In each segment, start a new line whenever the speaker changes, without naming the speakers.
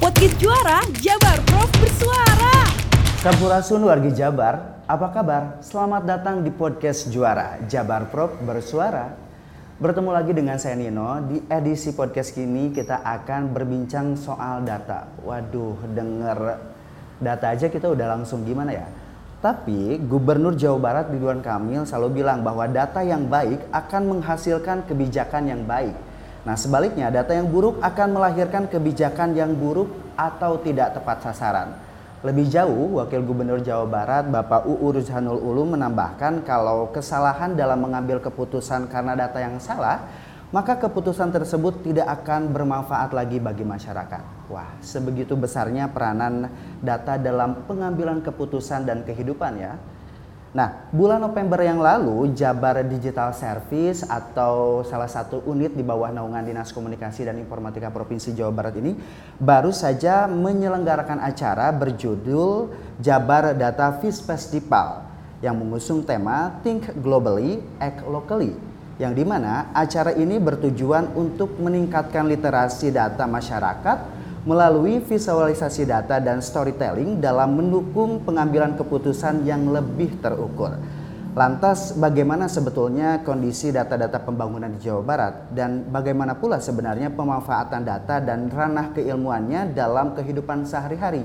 Podcast Juara Jabar Prof bersuara.
Sampurasun wargi Jabar, apa kabar? Selamat datang di podcast Juara Jabar Prof bersuara. Bertemu lagi dengan saya Nino. Di edisi podcast kini kita akan berbincang soal data. Waduh, denger data aja kita udah langsung gimana ya? Tapi Gubernur Jawa Barat Ridwan Kamil selalu bilang bahwa data yang baik akan menghasilkan kebijakan yang baik. Nah sebaliknya data yang buruk akan melahirkan kebijakan yang buruk atau tidak tepat sasaran. Lebih jauh, Wakil Gubernur Jawa Barat Bapak UU Ruzhanul Ulum menambahkan kalau kesalahan dalam mengambil keputusan karena data yang salah, maka keputusan tersebut tidak akan bermanfaat lagi bagi masyarakat. Wah, sebegitu besarnya peranan data dalam pengambilan keputusan dan kehidupan ya. Nah, bulan November yang lalu, Jabar Digital Service atau salah satu unit di bawah naungan Dinas Komunikasi dan Informatika Provinsi Jawa Barat ini baru saja menyelenggarakan acara berjudul Jabar Data Fish Festival yang mengusung tema Think Globally, Act Locally yang di mana acara ini bertujuan untuk meningkatkan literasi data masyarakat melalui visualisasi data dan storytelling dalam mendukung pengambilan keputusan yang lebih terukur. Lantas bagaimana sebetulnya kondisi data-data pembangunan di Jawa Barat dan bagaimana pula sebenarnya pemanfaatan data dan ranah keilmuannya dalam kehidupan sehari-hari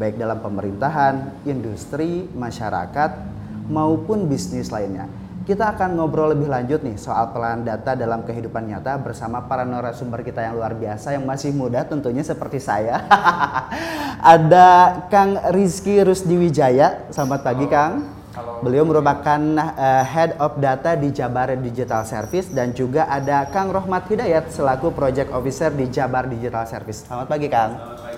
baik dalam pemerintahan, industri, masyarakat maupun bisnis lainnya. Kita akan ngobrol lebih lanjut nih soal peran data dalam kehidupan nyata bersama para narasumber kita yang luar biasa yang masih muda tentunya seperti saya. Ada Kang Rizky Rusdiwijaya. Selamat pagi Kang.
Halo.
Beliau merupakan uh, Head of Data di Jabar Digital Service dan juga ada Kang Rohmat Hidayat selaku Project Officer di Jabar Digital Service. Selamat pagi Kang.
Selamat pagi.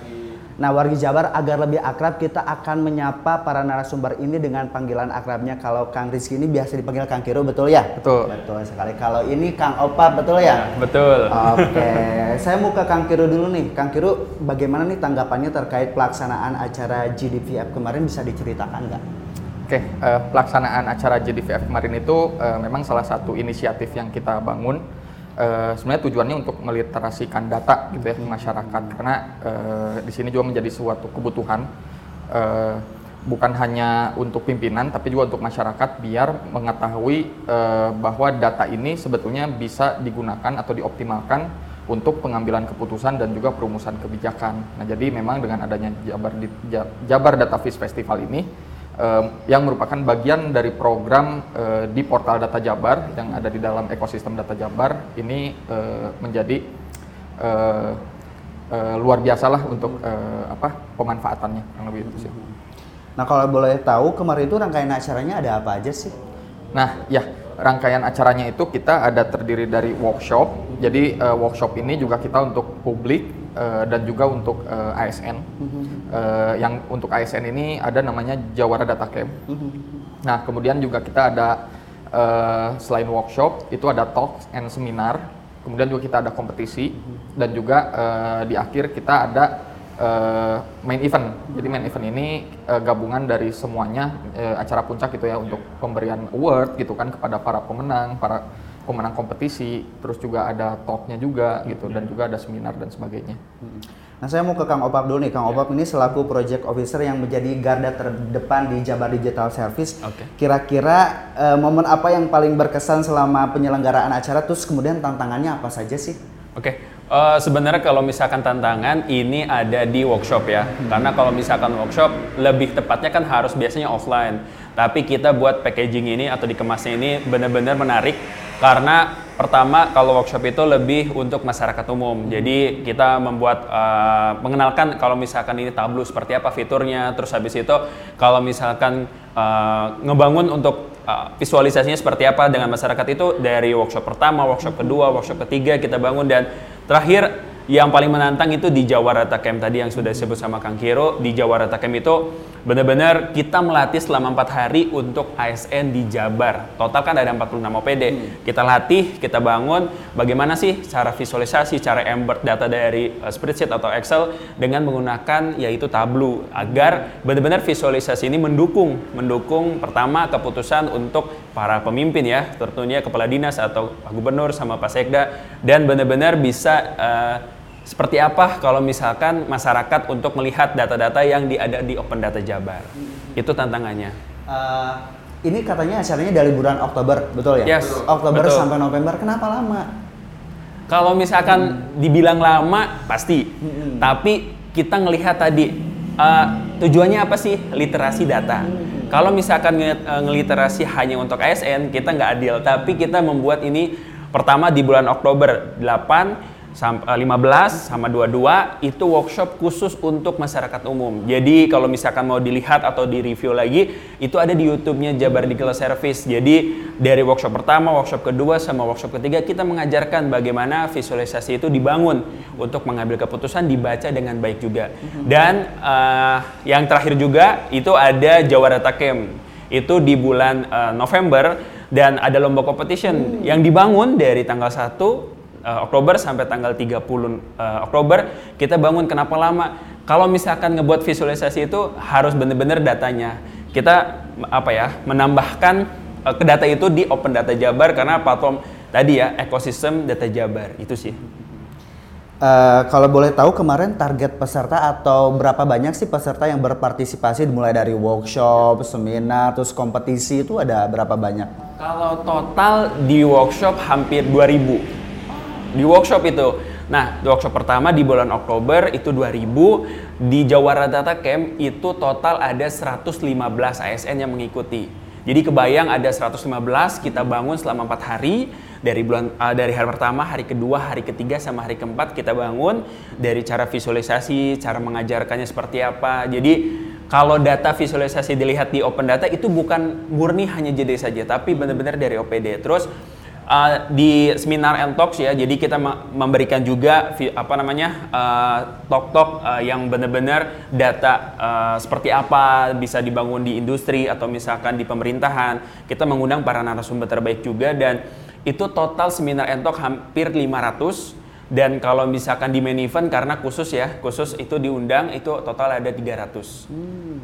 Nah, wargi Jabar agar lebih akrab kita akan menyapa para narasumber ini dengan panggilan akrabnya. Kalau Kang Rizky ini biasa dipanggil Kang Kiro, betul ya?
Betul.
Betul sekali. Kalau ini Kang Opa, betul ya?
Betul.
Oke, saya mau ke Kang Kiro dulu nih. Kang Kiro, bagaimana nih tanggapannya terkait pelaksanaan acara GDVF kemarin bisa diceritakan nggak?
Oke, eh, pelaksanaan acara JDVF kemarin itu eh, memang salah satu inisiatif yang kita bangun. Eh, sebenarnya tujuannya untuk meliterasikan data gitu ya masyarakat karena eh, di sini juga menjadi suatu kebutuhan eh, bukan hanya untuk pimpinan tapi juga untuk masyarakat biar mengetahui bahwa data ini sebetulnya bisa digunakan atau dioptimalkan untuk pengambilan keputusan dan juga perumusan kebijakan. Nah, jadi memang dengan adanya Jabar Jabar Data Fish Festival ini yang merupakan bagian dari program eh, di portal Data Jabar yang ada di dalam ekosistem Data Jabar ini eh, menjadi eh, luar biasa lah untuk apa pemanfaatannya yang lebih itu sih.
Nah, kalau boleh tahu kemarin itu rangkaian acaranya ada apa aja sih?
Nah, ya rangkaian acaranya itu kita ada terdiri dari workshop. Jadi eh, workshop ini juga kita untuk publik eh, dan juga untuk eh, ASN. Eh, yang untuk ASN ini ada namanya Jawara Data Camp. Nah, kemudian juga kita ada eh, selain workshop itu ada talks and seminar. Kemudian juga kita ada kompetisi dan juga eh, di akhir kita ada eh, main event. Jadi main event ini eh, gabungan dari semuanya eh, acara puncak gitu ya untuk pemberian award gitu kan kepada para pemenang, para pemenang kompetisi. Terus juga ada talknya juga gitu dan juga ada seminar dan sebagainya.
Nah, saya mau ke Kang Opap dulu nih. Kang Opap ini selaku project officer yang menjadi garda terdepan di Jabar Digital Service.
Oke.
Kira-kira eh, momen apa yang paling berkesan selama penyelenggaraan acara terus kemudian tantangannya apa saja sih?
Oke, eh, sebenarnya kalau misalkan tantangan ini ada di workshop ya, karena kalau misalkan workshop lebih tepatnya kan harus biasanya offline. Tapi kita buat packaging ini atau dikemasnya ini benar-benar menarik karena pertama kalau workshop itu lebih untuk masyarakat umum. Jadi kita membuat eh, mengenalkan kalau misalkan ini tableau seperti apa fiturnya, terus habis itu kalau misalkan eh, ngebangun untuk uh, visualisasinya seperti apa dengan masyarakat itu dari workshop pertama, workshop kedua, workshop ketiga kita bangun dan terakhir yang paling menantang itu di Jawarata Camp tadi yang sudah disebut sama Kang Kiro. Di Jawarata Camp itu benar-benar kita melatih selama empat hari untuk ASN di Jabar. Total kan ada 46 OPD kita latih kita bangun. Bagaimana sih cara visualisasi cara embed data dari uh, spreadsheet atau Excel dengan menggunakan yaitu Tableau agar benar-benar visualisasi ini mendukung mendukung pertama keputusan untuk para pemimpin ya tentunya kepala dinas atau Pak Gubernur sama Pak Sekda dan benar-benar bisa uh, seperti apa kalau misalkan masyarakat untuk melihat data-data yang ada di Open Data Jabar. Itu tantangannya.
Eh, ini katanya acaranya dari bulan Oktober, betul ya?
Yes,
Oktober
betul.
sampai November. Kenapa lama?
Kalau misalkan dibilang lama pasti, tapi kita ngelihat tadi eh, tujuannya apa sih literasi data. Kalau misalkan eh, ngeliterasi hanya untuk ASN kita nggak adil, tapi kita membuat ini pertama di bulan Oktober 8 sam- eh, 15 sama 22 itu workshop khusus untuk masyarakat umum. Jadi kalau misalkan mau dilihat atau di review lagi itu ada di YouTube-nya Jabar Digital Service. Jadi dari workshop pertama, workshop kedua sama workshop ketiga kita mengajarkan bagaimana visualisasi itu dibangun untuk mengambil keputusan dibaca dengan baik juga. Dan eh, yang terakhir juga itu ada Jawa Data Camp. Itu di bulan eh, November dan ada lomba competition yang dibangun dari tanggal 1 eh, Oktober sampai tanggal 30 eh, Oktober kita bangun kenapa lama? Kalau misalkan ngebuat visualisasi itu harus bener-bener datanya. Kita apa ya menambahkan eh, ke data itu di Open Data Jabar karena platform tadi ya ekosistem data Jabar. Itu sih.
Eh, kalau boleh tahu kemarin target peserta atau berapa banyak sih peserta yang berpartisipasi? Mulai dari workshop, seminar, terus kompetisi itu ada berapa banyak?
Kalau total di workshop hampir 2000. Di workshop itu. Nah, workshop pertama di bulan Oktober itu 2000, di Jawara Data Camp itu total ada 115 ASN yang mengikuti. Jadi kebayang ada 115 kita bangun selama empat hari dari bulan eh, dari hari pertama, hari kedua, hari ketiga sama hari keempat kita bangun dari cara visualisasi, cara mengajarkannya seperti apa. Jadi kalau data visualisasi dilihat di open data itu bukan murni hanya JD saja, tapi benar-benar dari OPD. Terus uh, di seminar and talks ya, jadi kita me- memberikan juga apa namanya uh, talk-talk uh, yang benar-benar data uh, seperti apa bisa dibangun di industri atau misalkan di pemerintahan. Kita mengundang para narasumber terbaik juga dan itu total seminar and talk hampir 500 dan kalau misalkan di main event karena khusus ya, khusus itu diundang itu total ada 300.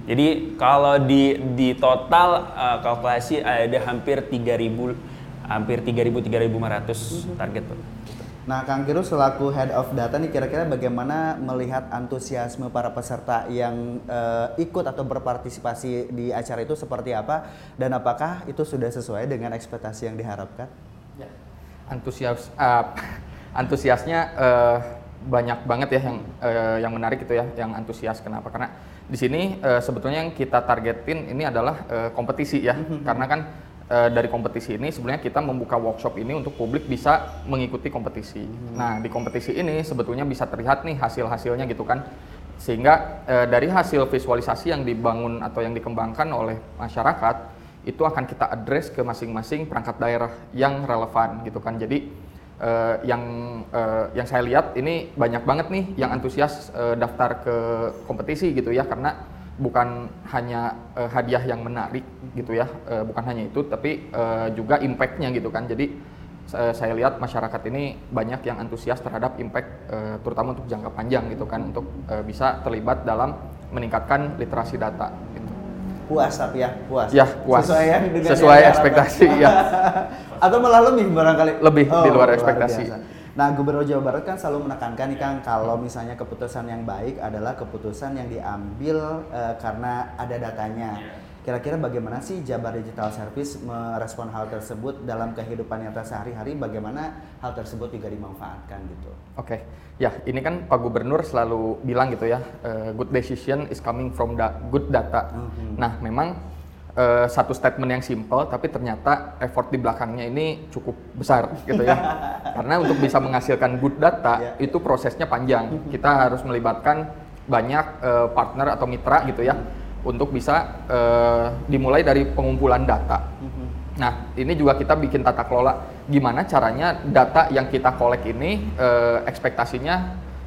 Jadi kalau di di total uh, kalkulasi ada hampir 3000 hampir 3000 3500 target tuh.
Nah, Kang Kiru selaku head of data nih kira-kira bagaimana melihat antusiasme para peserta yang eh, ikut atau berpartisipasi di acara itu seperti apa? Dan apakah itu sudah sesuai dengan ekspektasi yang diharapkan?
antusias ah, antusiasnya eh, banyak banget ya yang eh, yang menarik itu ya yang antusias. Kenapa? Karena di sini eh, sebetulnya yang kita targetin ini adalah eh, kompetisi ya. Karena kan eh, dari kompetisi ini sebenarnya kita membuka workshop ini untuk publik bisa mengikuti kompetisi. Nah di kompetisi ini sebetulnya bisa terlihat nih hasil hasilnya gitu kan. Sehingga eh, dari hasil visualisasi yang dibangun atau yang dikembangkan oleh masyarakat itu akan kita address ke masing-masing perangkat daerah yang relevan gitu kan. Jadi eh, yang eh, yang saya lihat ini banyak banget nih yang antusias eh, daftar ke kompetisi gitu ya. Karena bukan hanya eh, hadiah yang menarik gitu ya, eh, bukan hanya itu tapi eh, juga impactnya gitu kan. Jadi sa- saya lihat masyarakat ini banyak yang antusias terhadap impact eh, terutama untuk jangka panjang gitu kan untuk eh, bisa terlibat dalam meningkatkan literasi data gitu.
Puas tapi ya, puas.
Ya, puas.
Sesuai ya dengan
Sesuai ekspektasi, ya.
Atau malah lebih barangkali.
Lebih, di luar
luar
ekspektasi.
biasa. Nah, Gubernur Jawa Barat kan selalu menekankan nih Kang kalau misalnya keputusan yang baik adalah keputusan yang diambil eh, karena ada datanya. Kira-kira bagaimana sih Jabar Digital Service merespon hal tersebut dalam kehidupan nyata sehari-hari? Bagaimana hal tersebut juga dimanfaatkan gitu?
Oke, ya ini kan Pak Gubernur selalu bilang gitu ya, eh, good decision is coming from da- good data. Nah, memang eh, satu statement yang simple, tapi ternyata effort di belakangnya ini cukup besar gitu ya. Karena untuk bisa menghasilkan good data
Ya.
itu prosesnya panjang. Kita harus melibatkan banyak eh, partner atau mitra gitu ya, untuk bisa eh, dimulai dari pengumpulan data. Nah, ini juga kita bikin tata kelola gimana caranya data yang kita kolek ini eh, ekspektasinya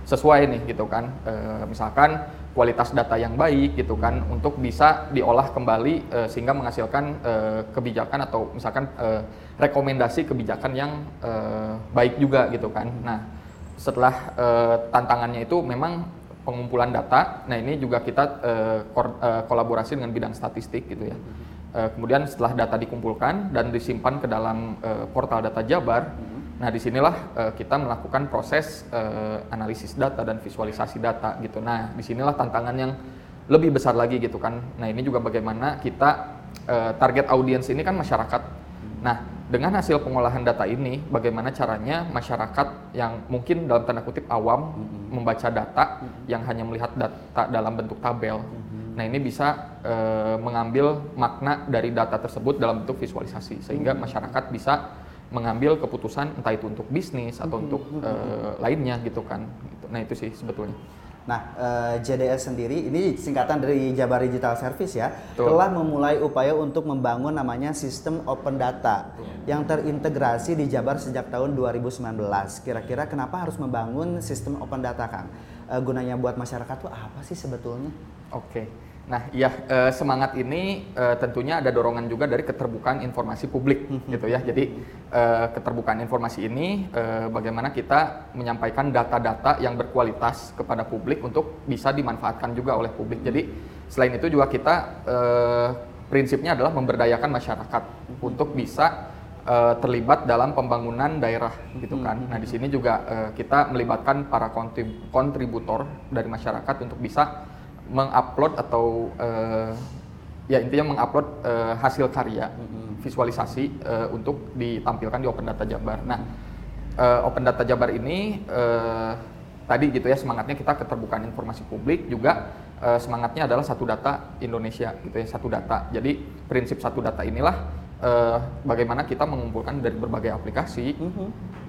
sesuai nih gitu kan. Eh, misalkan kualitas data yang baik gitu kan untuk bisa diolah kembali eh, sehingga menghasilkan eh, kebijakan atau misalkan eh, rekomendasi kebijakan yang eh, baik juga gitu kan. Nah, setelah eh, tantangannya itu memang pengumpulan data. Nah, ini juga kita eh, kor- eh, kolaborasi dengan bidang statistik gitu ya. Eh, kemudian setelah data dikumpulkan dan disimpan ke dalam eh, portal data Jabar, Nah, di sinilah uh, kita melakukan proses uh, analisis data dan visualisasi data gitu. Nah, di sinilah tantangan yang lebih besar lagi gitu kan. Nah, ini juga bagaimana kita uh, target audiens ini kan masyarakat. Nah, dengan hasil pengolahan data ini, bagaimana caranya masyarakat yang mungkin dalam tanda kutip awam membaca data yang hanya melihat data dalam bentuk tabel. Nah, ini bisa uh, mengambil makna dari data tersebut dalam bentuk visualisasi sehingga masyarakat bisa mengambil keputusan entah itu untuk bisnis atau untuk uh, lainnya gitu kan. Gitu. Nah itu sih sebetulnya.
Nah, uh, JDS sendiri ini singkatan dari Jabar Digital Service ya,
Betul.
telah memulai upaya untuk membangun namanya sistem open data yang terintegrasi di Jabar sejak tahun 2019. Kira-kira kenapa harus membangun sistem open data, Kang? Uh, gunanya buat masyarakat tuh apa sih sebetulnya?
Oke. Nah, ya eh, semangat ini eh, tentunya ada dorongan juga dari keterbukaan informasi publik gitu ya. Jadi eh, keterbukaan informasi ini eh, bagaimana kita menyampaikan data-data yang berkualitas kepada publik untuk bisa dimanfaatkan juga oleh publik. Jadi selain itu juga kita eh, prinsipnya adalah memberdayakan masyarakat untuk bisa eh, terlibat dalam pembangunan daerah gitu kan. Nah, di sini juga eh, kita melibatkan para kontrib- kontributor dari masyarakat untuk bisa mengupload atau eh, ya intinya mengupload eh, hasil karya visualisasi eh, untuk ditampilkan di Open Data Jabar. Nah, eh, Open Data Jabar ini eh, tadi gitu ya semangatnya kita keterbukaan informasi publik juga eh, semangatnya adalah satu data Indonesia gitu ya satu data. Jadi prinsip satu data inilah eh, bagaimana kita mengumpulkan dari berbagai aplikasi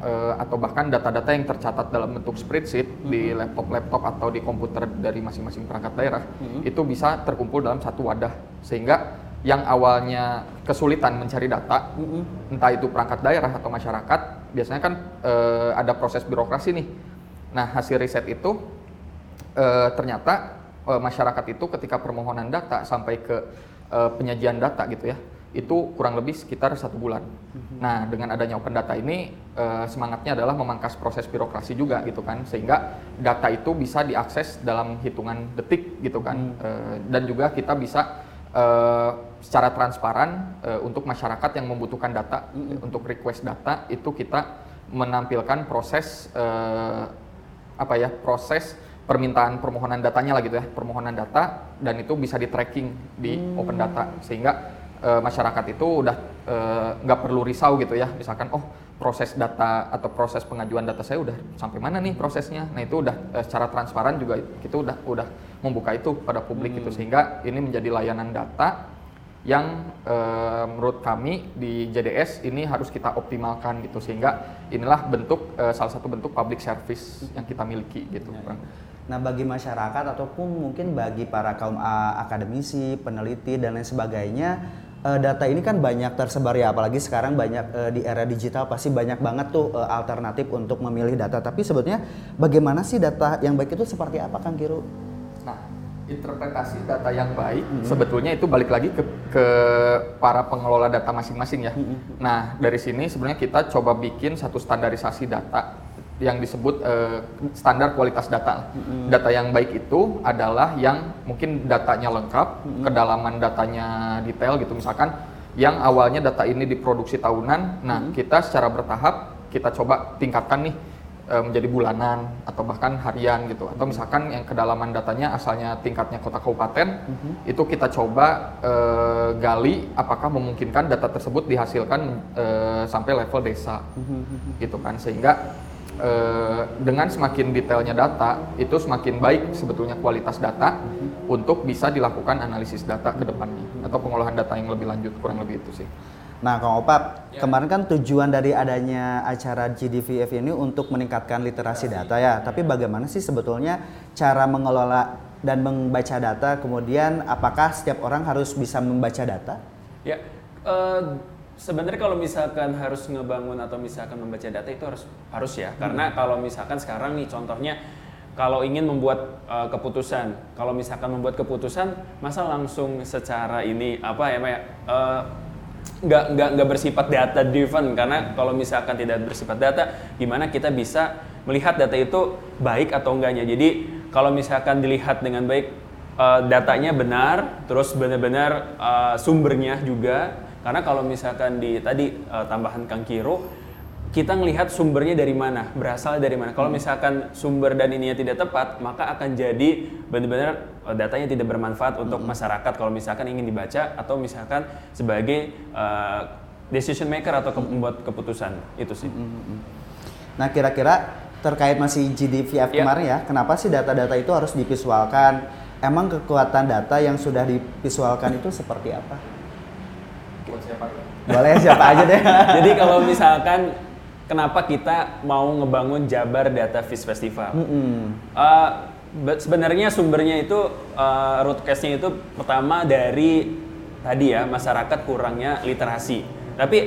eh, atau bahkan data-data yang tercatat dalam bentuk spreadsheet di laptop-laptop atau di komputer dari masing-masing perangkat daerah itu bisa terkumpul dalam satu wadah. Sehingga yang awalnya kesulitan mencari data entah itu perangkat daerah atau masyarakat biasanya kan eh, ada proses birokrasi nih. Nah hasil riset itu eh, ternyata eh, masyarakat itu ketika permohonan data sampai ke eh, penyajian data gitu ya itu kurang lebih sekitar satu bulan. Nah dengan adanya open data ini eh, semangatnya adalah memangkas proses birokrasi juga gitu kan sehingga data itu bisa diakses dalam hitungan detik gitu kan. Eh, dan juga kita bisa eh, secara transparan eh, untuk masyarakat yang membutuhkan data untuk request data itu kita menampilkan proses eh, apa ya proses permintaan permohonan datanya lah gitu ya permohonan data dan itu bisa di tracking di open data. Sehingga eh, masyarakat itu udah eh, nggak perlu risau gitu ya. Misalkan oh proses data atau proses pengajuan data saya udah sampai mana nih prosesnya? Nah itu udah eh, secara transparan juga kita udah udah membuka itu pada publik gitu. Sehingga ini menjadi layanan data yang eh, menurut kami di JDS ini harus kita optimalkan gitu. Sehingga inilah bentuk eh, salah satu bentuk public service yang kita miliki gitu Bang.
Nah, bagi masyarakat ataupun mungkin bagi para kaum akademisi, peneliti dan lain sebagainya, eh, data ini kan banyak tersebar ya, apalagi sekarang banyak eh, di era digital pasti banyak banget tuh eh, alternatif untuk memilih data. Tapi sebetulnya bagaimana sih data yang baik itu seperti apa, Kang Kiru?
Nah, interpretasi data yang baik sebetulnya itu balik lagi ke, ke para pengelola data masing-masing ya. Nah, dari sini sebenarnya kita coba bikin satu standarisasi data yang disebut eh, standar kualitas data. Data yang baik itu adalah yang mungkin datanya lengkap, kedalaman datanya detail gitu. Misalkan yang awalnya data ini diproduksi tahunan, nah kita secara bertahap kita coba tingkatkan nih e, menjadi bulanan atau bahkan harian gitu. Atau misalkan yang kedalaman datanya asalnya tingkatnya kota kabupaten itu kita coba e, gali apakah memungkinkan data tersebut dihasilkan e, sampai level desa gitu kan. Sehingga e, dengan semakin detailnya data itu semakin baik sebetulnya kualitas data untuk bisa dilakukan analisis data ke depannya atau pengolahan data yang lebih lanjut kurang lebih itu sih.
Nah, Kang Opap, kemarin kan tujuan dari adanya acara GDVF ini untuk meningkatkan literasi data ya. Tapi bagaimana sih sebetulnya cara mengelola dan membaca data? Kemudian apakah setiap orang harus bisa membaca data?
Ya, eh, sebenarnya kalau misalkan harus ngebangun atau misalkan membaca data itu harus harus ya, karena kalau misalkan sekarang nih contohnya kalau ingin membuat eh, keputusan, kalau misalkan membuat keputusan, masa langsung secara ini apa ya, Pak ya, eh, nggak nggak nggak bersifat data driven karena kalau misalkan tidak bersifat data, gimana kita bisa melihat data itu baik atau enggaknya. Jadi kalau misalkan dilihat dengan baik eh, datanya benar, terus benar-benar eh, sumbernya juga. Karena kalau misalkan di tadi eh, tambahan Kang Kiro, kita ngelihat sumbernya dari mana, berasal dari mana. Kalau misalkan sumber dan ininya tidak tepat, maka akan jadi benar-benar uh, datanya tidak bermanfaat untuk masyarakat kalau misalkan ingin dibaca atau misalkan sebagai uh, decision maker atau ke- pembuat keputusan itu sih.
Nah, kira-kira terkait masih GDVF
Iya.
kemarin ya, kenapa sih data-data itu harus divisualkan? Emang kekuatan data yang sudah divisualkan itu seperti apa? Boleh siapa aja deh.
Jadi kalau misalkan kenapa kita mau ngebangun Jabar Data Fish Festival? Uh, be- sebenarnya sumbernya itu uh, root case-nya itu pertama dari tadi ya masyarakat kurangnya literasi. Tapi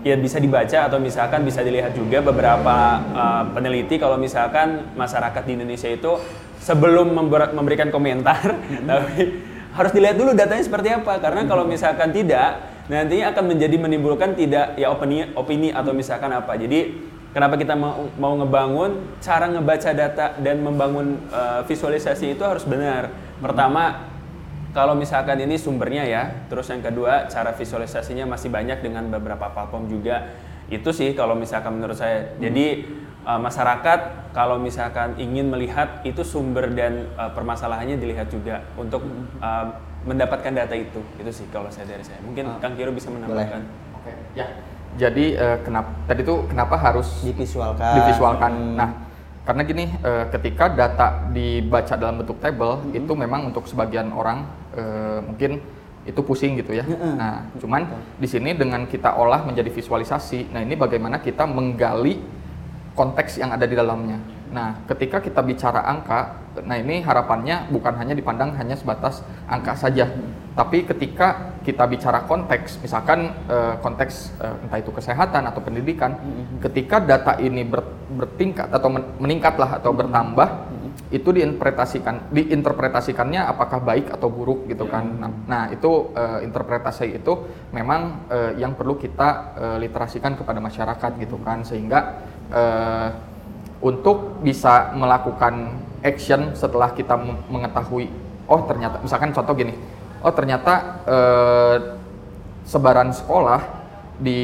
ya bisa dibaca atau misalkan bisa dilihat juga beberapa uh, peneliti kalau misalkan masyarakat di Indonesia itu sebelum member- memberikan komentar tapi harus dilihat dulu datanya seperti apa karena kalau misalkan tidak nantinya akan menjadi menimbulkan tidak ya opini opini atau misalkan apa. Jadi kenapa kita mau mau ngebangun? Cara ngebaca data dan membangun uh, visualisasi itu harus benar. Pertama kalau misalkan ini sumbernya ya, terus yang kedua cara visualisasinya masih banyak dengan beberapa platform juga. Itu sih kalau misalkan menurut saya. Jadi uh, masyarakat kalau misalkan ingin melihat itu sumber dan uh, permasalahannya dilihat juga. Untuk uh, mendapatkan data itu. Itu sih kalau saya dari saya. Mungkin Kang Kiro bisa menambahkan.
Oke, ya. Jadi eh, kenapa tadi itu kenapa harus
Divisualkan.
divisualkan?
Hmm.
Nah, karena gini, eh, ketika data dibaca dalam bentuk tabel
Hmm.
itu memang untuk sebagian orang eh, mungkin itu pusing gitu ya. Nah, cuman di sini dengan kita olah menjadi visualisasi, nah ini bagaimana kita menggali konteks yang ada di dalamnya. Nah, ketika kita bicara angka, nah ini harapannya bukan hanya dipandang hanya sebatas angka saja, tapi ketika kita bicara konteks, misalkan eh, konteks eh, entah itu kesehatan atau pendidikan, ketika data ini ber- bertingkat atau men- meningkatlah atau bertambah, itu diinterpretasikan diinterpretasikannya apakah baik atau buruk gitu kan. Nah, nah, itu eh, interpretasi itu memang eh, yang perlu kita eh, literasikan kepada masyarakat gitu kan. Sehingga eh, untuk bisa melakukan action setelah kita mengetahui oh ternyata misalkan contoh gini oh ternyata eh, sebaran sekolah di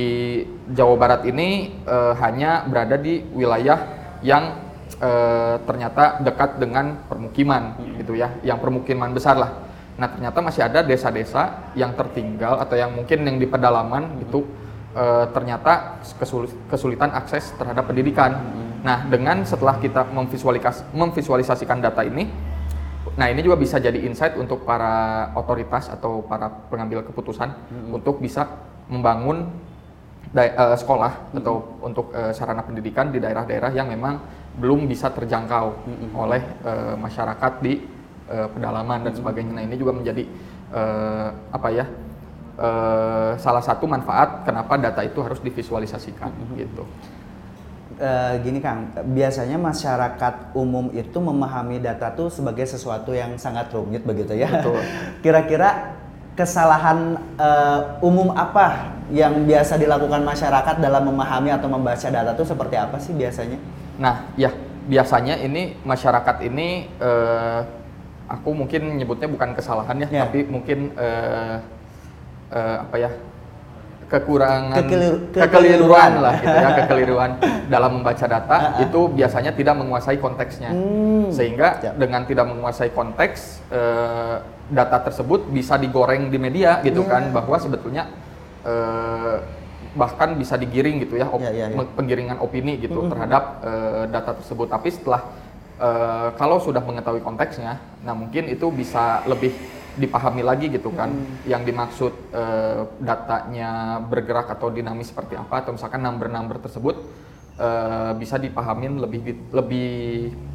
Jawa Barat ini eh, hanya berada di wilayah yang eh, ternyata dekat dengan permukiman gitu ya yang permukiman besar lah. Nah ternyata masih ada desa-desa yang tertinggal atau yang mungkin yang di pedalaman gitu eh, ternyata kesul- kesulitan akses terhadap pendidikan. Nah, dengan setelah kita memvisualikas- memvisualisasikan data ini, nah ini juga bisa jadi insight untuk para otoritas atau para pengambil keputusan untuk bisa membangun eh, sekolah atau untuk eh, sarana pendidikan di daerah-daerah yang memang belum bisa terjangkau oleh eh, masyarakat di eh, pedalaman dan sebagainya. Nah, ini juga menjadi eh, apa ya? eh, salah satu manfaat kenapa data itu harus divisualisasikan gitu.
Eh, gini Kang, biasanya masyarakat umum itu memahami data tuh sebagai sesuatu yang sangat rumit begitu ya.
Betul.
Kira-kira kesalahan eh, umum apa yang biasa dilakukan masyarakat dalam memahami atau membaca data tuh seperti apa sih biasanya?
Nah, ya biasanya ini masyarakat ini eh, aku mungkin nyebutnya bukan kesalahan ya,
Ya.
tapi mungkin eh, eh, apa ya kekurangan
Kekelir-
kekeliruan lah gitu ya
kekeliruan.
dalam membaca data
Ah, ah.
itu biasanya tidak menguasai konteksnya
Hmm,
sehingga
siap.
dengan tidak menguasai konteks eh, data tersebut bisa digoreng di media gitu
Ya.
kan bahwa sebetulnya eh, bahkan bisa digiring gitu ya op-
ya, ya.
me- penggiringan opini gitu
Mhm.
terhadap eh, data tersebut tapi setelah eh, kalau sudah mengetahui konteksnya nah mungkin itu bisa lebih dipahami lagi gitu kan yang dimaksud eh, datanya bergerak atau dinamis seperti apa atau misalkan number-number tersebut eh, bisa dipahamin lebih lebih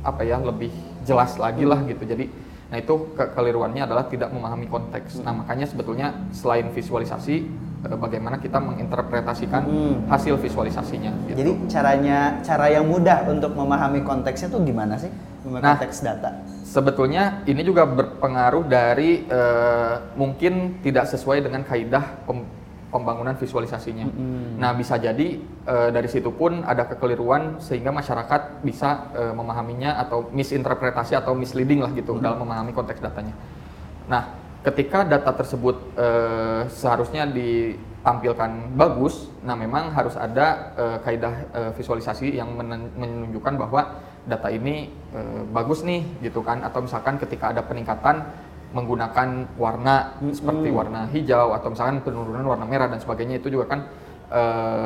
apa ya lebih jelas lagi lah gitu jadi nah itu kekeliruannya adalah tidak memahami konteks nah makanya sebetulnya selain visualisasi eh, bagaimana kita menginterpretasikan
Hmm.
hasil visualisasinya gitu.
Jadi caranya cara yang mudah untuk memahami konteksnya tuh gimana sih?
Nah.
konteks data.
Sebetulnya ini juga berpengaruh dari eh, mungkin tidak sesuai dengan kaidah pem- pembangunan visualisasinya. Nah bisa jadi eh, dari situ pun ada kekeliruan sehingga masyarakat bisa eh, memahaminya atau misinterpretasi atau misleading lah gitu dalam memahami konteks datanya. Nah ketika data tersebut eh, seharusnya ditampilkan bagus, nah memang harus ada kaidah visualisasi yang menunjukkan bahwa data ini eh, bagus nih gitu kan? Atau misalkan ketika ada peningkatan menggunakan warna seperti warna hijau atau misalkan penurunan warna merah dan sebagainya itu juga kan eh,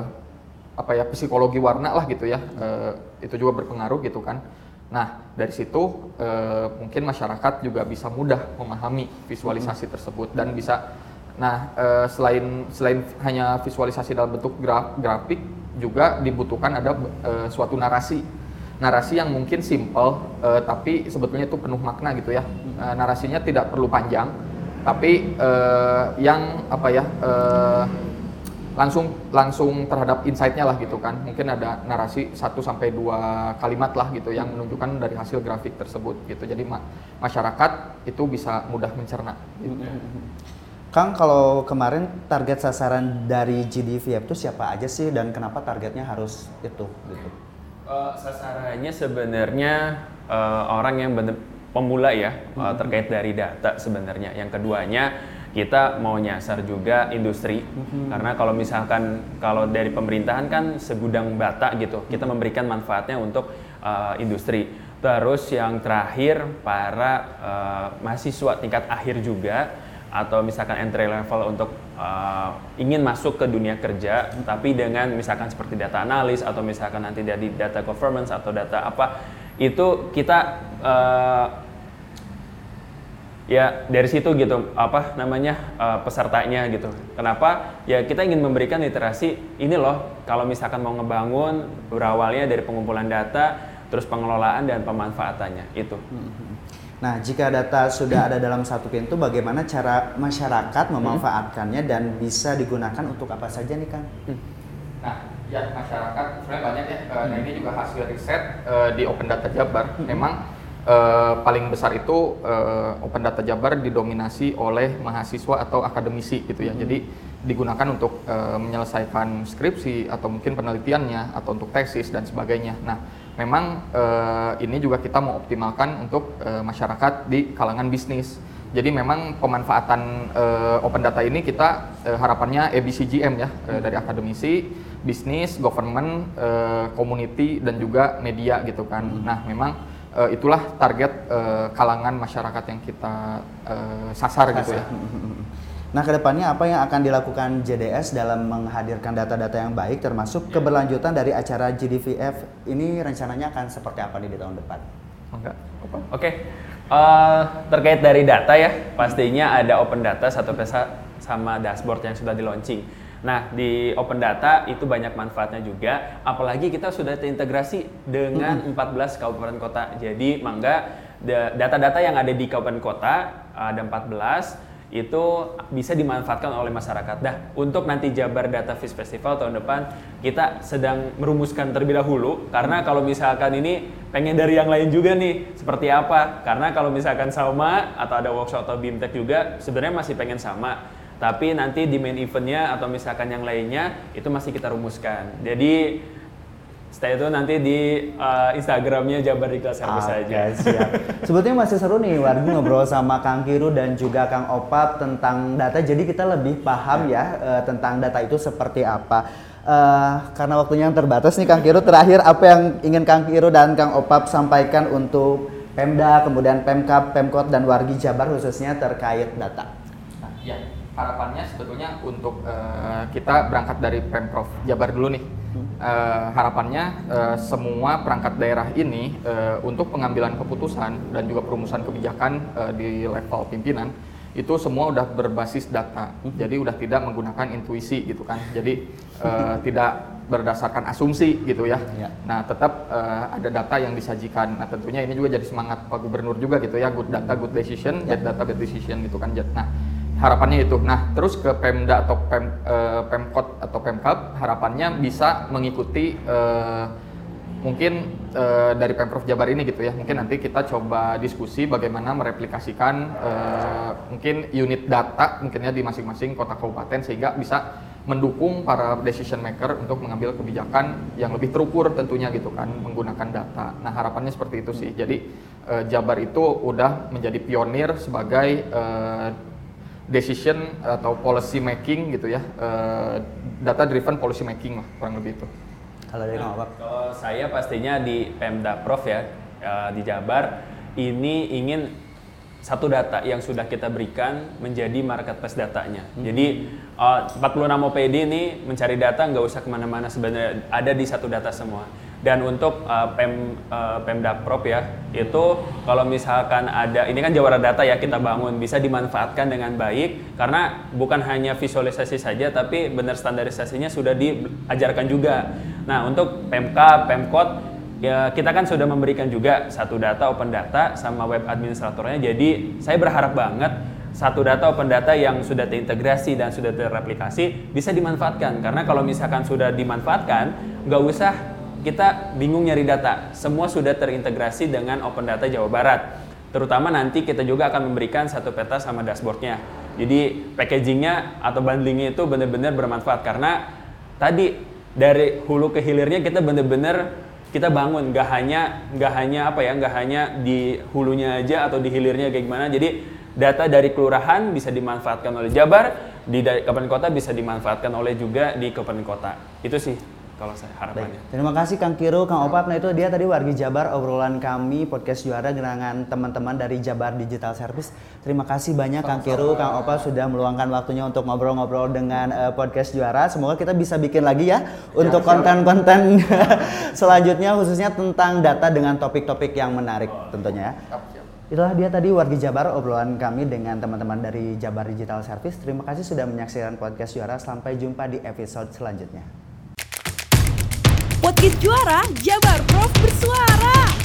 apa ya psikologi warna lah gitu ya Eh, itu juga berpengaruh gitu kan? Nah dari situ eh, mungkin masyarakat juga bisa mudah memahami visualisasi tersebut dan bisa nah eh, selain selain hanya visualisasi dalam bentuk gra- grafik juga dibutuhkan ada eh, suatu narasi narasi yang mungkin simple eh, tapi sebetulnya itu penuh makna gitu ya Eh, narasinya tidak perlu panjang tapi eh, yang apa ya eh, langsung langsung terhadap insight-nya lah gitu kan mungkin ada narasi 1 sampai dua kalimat lah gitu yang menunjukkan dari hasil grafik tersebut gitu jadi ma- masyarakat itu bisa mudah mencerna gitu.
Kang, kalau kemarin target sasaran dari GDVF itu siapa aja sih dan kenapa targetnya harus itu gitu?
Eh, sasarannya sebenarnya eh, orang yang bener pemula ya eh, terkait dari data sebenarnya. Yang keduanya kita mau nyasar juga industri. Karena kalau misalkan kalau dari pemerintahan kan segudang bata gitu. Kita memberikan manfaatnya untuk eh, industri. Terus yang terakhir para eh, mahasiswa tingkat akhir juga atau misalkan entry level untuk uh, ingin masuk ke dunia kerja tapi dengan misalkan seperti data analis atau misalkan nanti dari data governance atau data apa itu kita uh, ya dari situ gitu apa namanya uh, pesertanya gitu. Kenapa? Ya kita ingin memberikan literasi ini loh kalau misalkan mau ngebangun berawalnya dari pengumpulan data terus pengelolaan dan pemanfaatannya itu
Nah, jika data sudah ada dalam satu pintu, bagaimana cara masyarakat memanfaatkannya dan bisa digunakan untuk apa saja nih, Kang?
Nah, ya masyarakat sebenarnya banyak ya. Eh, Nah ini juga hasil riset eh, di Open Data Jabar. Memang eh, paling besar itu eh, Open Data Jabar didominasi oleh mahasiswa atau akademisi gitu ya. Jadi digunakan untuk eh, menyelesaikan skripsi atau mungkin penelitiannya atau untuk tesis dan sebagainya. Nah, memang eh, ini juga kita mau optimalkan untuk eh, masyarakat di kalangan bisnis. Jadi memang pemanfaatan eh, open data ini kita eh, harapannya ABCGM ya eh, dari akademisi, bisnis, government, eh, community dan juga media gitu kan. Nah memang eh, itulah target eh, kalangan masyarakat yang kita eh, sasar, gitu ya.
Nah, ke depannya apa yang akan dilakukan JDS dalam menghadirkan data-data yang baik, termasuk keberlanjutan dari acara GDVF ini rencananya akan seperti apa nih di tahun depan?
Enggak?
Oke, eh, terkait dari data ya, pastinya ada open data satu pesa sama dashboard yang sudah di launching. Nah, di open data itu banyak manfaatnya juga, apalagi kita sudah terintegrasi dengan 14 kabupaten kota. Jadi, mangga da- data-data yang ada di kabupaten kota ada 14 itu bisa dimanfaatkan oleh masyarakat. Nah, untuk nanti Jabar Data Fish Festival tahun depan kita sedang merumuskan terlebih dahulu karena kalau misalkan ini pengen dari yang lain juga nih seperti apa? Karena kalau misalkan sama atau ada workshop atau BIMTEK juga sebenarnya masih pengen sama. Tapi nanti di main eventnya atau misalkan yang lainnya itu masih kita rumuskan. Jadi stay itu nanti di uh, Instagramnya Jabar di kelas
Oke,
saja.
siap. Sebetulnya masih seru nih Wargi ngobrol sama Kang Kiru dan juga Kang Opap tentang data. Jadi kita lebih paham ya eh, tentang data itu seperti apa. Eh, karena waktunya yang terbatas nih Kang Kiru, terakhir apa yang ingin Kang Kiru dan Kang Opap sampaikan untuk Pemda, kemudian Pemkap, Pemkot dan Wargi Jabar khususnya terkait data.
Ya, harapannya sebetulnya untuk eh, kita berangkat dari Pemprov Jabar dulu nih. Eh, harapannya eh, semua perangkat daerah ini eh, untuk pengambilan keputusan dan juga perumusan kebijakan eh, di level pimpinan itu semua udah berbasis data. Jadi udah tidak menggunakan intuisi gitu kan. Jadi eh, tidak berdasarkan asumsi gitu ya.
Ya.
Nah, tetap eh, ada data yang disajikan. Nah, tentunya ini juga jadi semangat Pak Gubernur juga gitu ya, good data, good decision, bad data, bad decision gitu kan. Nah, harapannya itu. Nah, terus ke Pemda atau Pem, eh, Pemkot atau Pemkap, harapannya bisa mengikuti eh, mungkin eh, dari Pemprov Jabar ini gitu ya. Mungkin nanti kita coba diskusi bagaimana mereplikasikan eh, mungkin unit data mungkinnya di masing-masing kota kabupaten sehingga bisa mendukung para decision maker untuk mengambil kebijakan yang lebih terukur tentunya gitu kan menggunakan data. Nah, harapannya seperti itu sih. Jadi eh, Jabar itu udah menjadi pionir sebagai eh, decision atau policy making gitu ya, uh, data driven policy making lah kurang lebih itu.
Kalau dari Opap?
Kalau saya pastinya di Pemda Prof ya uh, di Jabar ini ingin satu data yang sudah kita berikan menjadi marketplace datanya. Hmm. Jadi uh, 46 OPD ini mencari data nggak usah ke mana-mana sebenarnya ada di satu data semua. Dan untuk uh, Pem, uh, Pemda Prop ya itu kalau misalkan ada ini kan Jawara data ya kita bangun bisa dimanfaatkan dengan baik. Karena bukan hanya visualisasi saja tapi benar standarisasinya sudah diajarkan juga. Nah untuk PMK, Pemkot ya kita kan sudah memberikan juga satu data open data sama web administratornya. Jadi saya berharap banget satu data open data yang sudah terintegrasi dan sudah terreplikasi bisa dimanfaatkan. Karena kalau misalkan sudah dimanfaatkan nggak usah kita bingung nyari data. Semua sudah terintegrasi dengan open data Jawa Barat. Terutama nanti kita juga akan memberikan satu peta sama dashboardnya. Jadi packagingnya atau bundlingnya itu benar-benar bermanfaat karena tadi dari hulu ke hilirnya kita benar-benar kita bangun. Nggak hanya nggak hanya apa ya nggak hanya di hulunya aja atau di hilirnya kayak gimana. Jadi data dari kelurahan bisa dimanfaatkan oleh Jabar di kabupaten kota bisa dimanfaatkan oleh juga di kabupaten kota. Itu sih kalau saya harapannya.
Baik. Terima kasih Kang Kiro, Kang Opat. Nah itu dia tadi wargi Jabar obrolan kami podcast juara dengan teman-teman dari Jabar Digital Service. Terima kasih banyak Kang Kiro, Kang Opat sudah meluangkan waktunya untuk ngobrol-ngobrol dengan uh, podcast juara. Semoga kita bisa bikin lagi ya, ya untuk konten-konten selanjutnya khususnya tentang data dengan topik-topik yang menarik tentunya ya. Itulah dia tadi wargi Jabar obrolan kami dengan teman-teman dari Jabar Digital Service. Terima kasih sudah menyaksikan podcast juara. Sampai jumpa di episode selanjutnya.
Podcast juara Jabar Prof bersuara.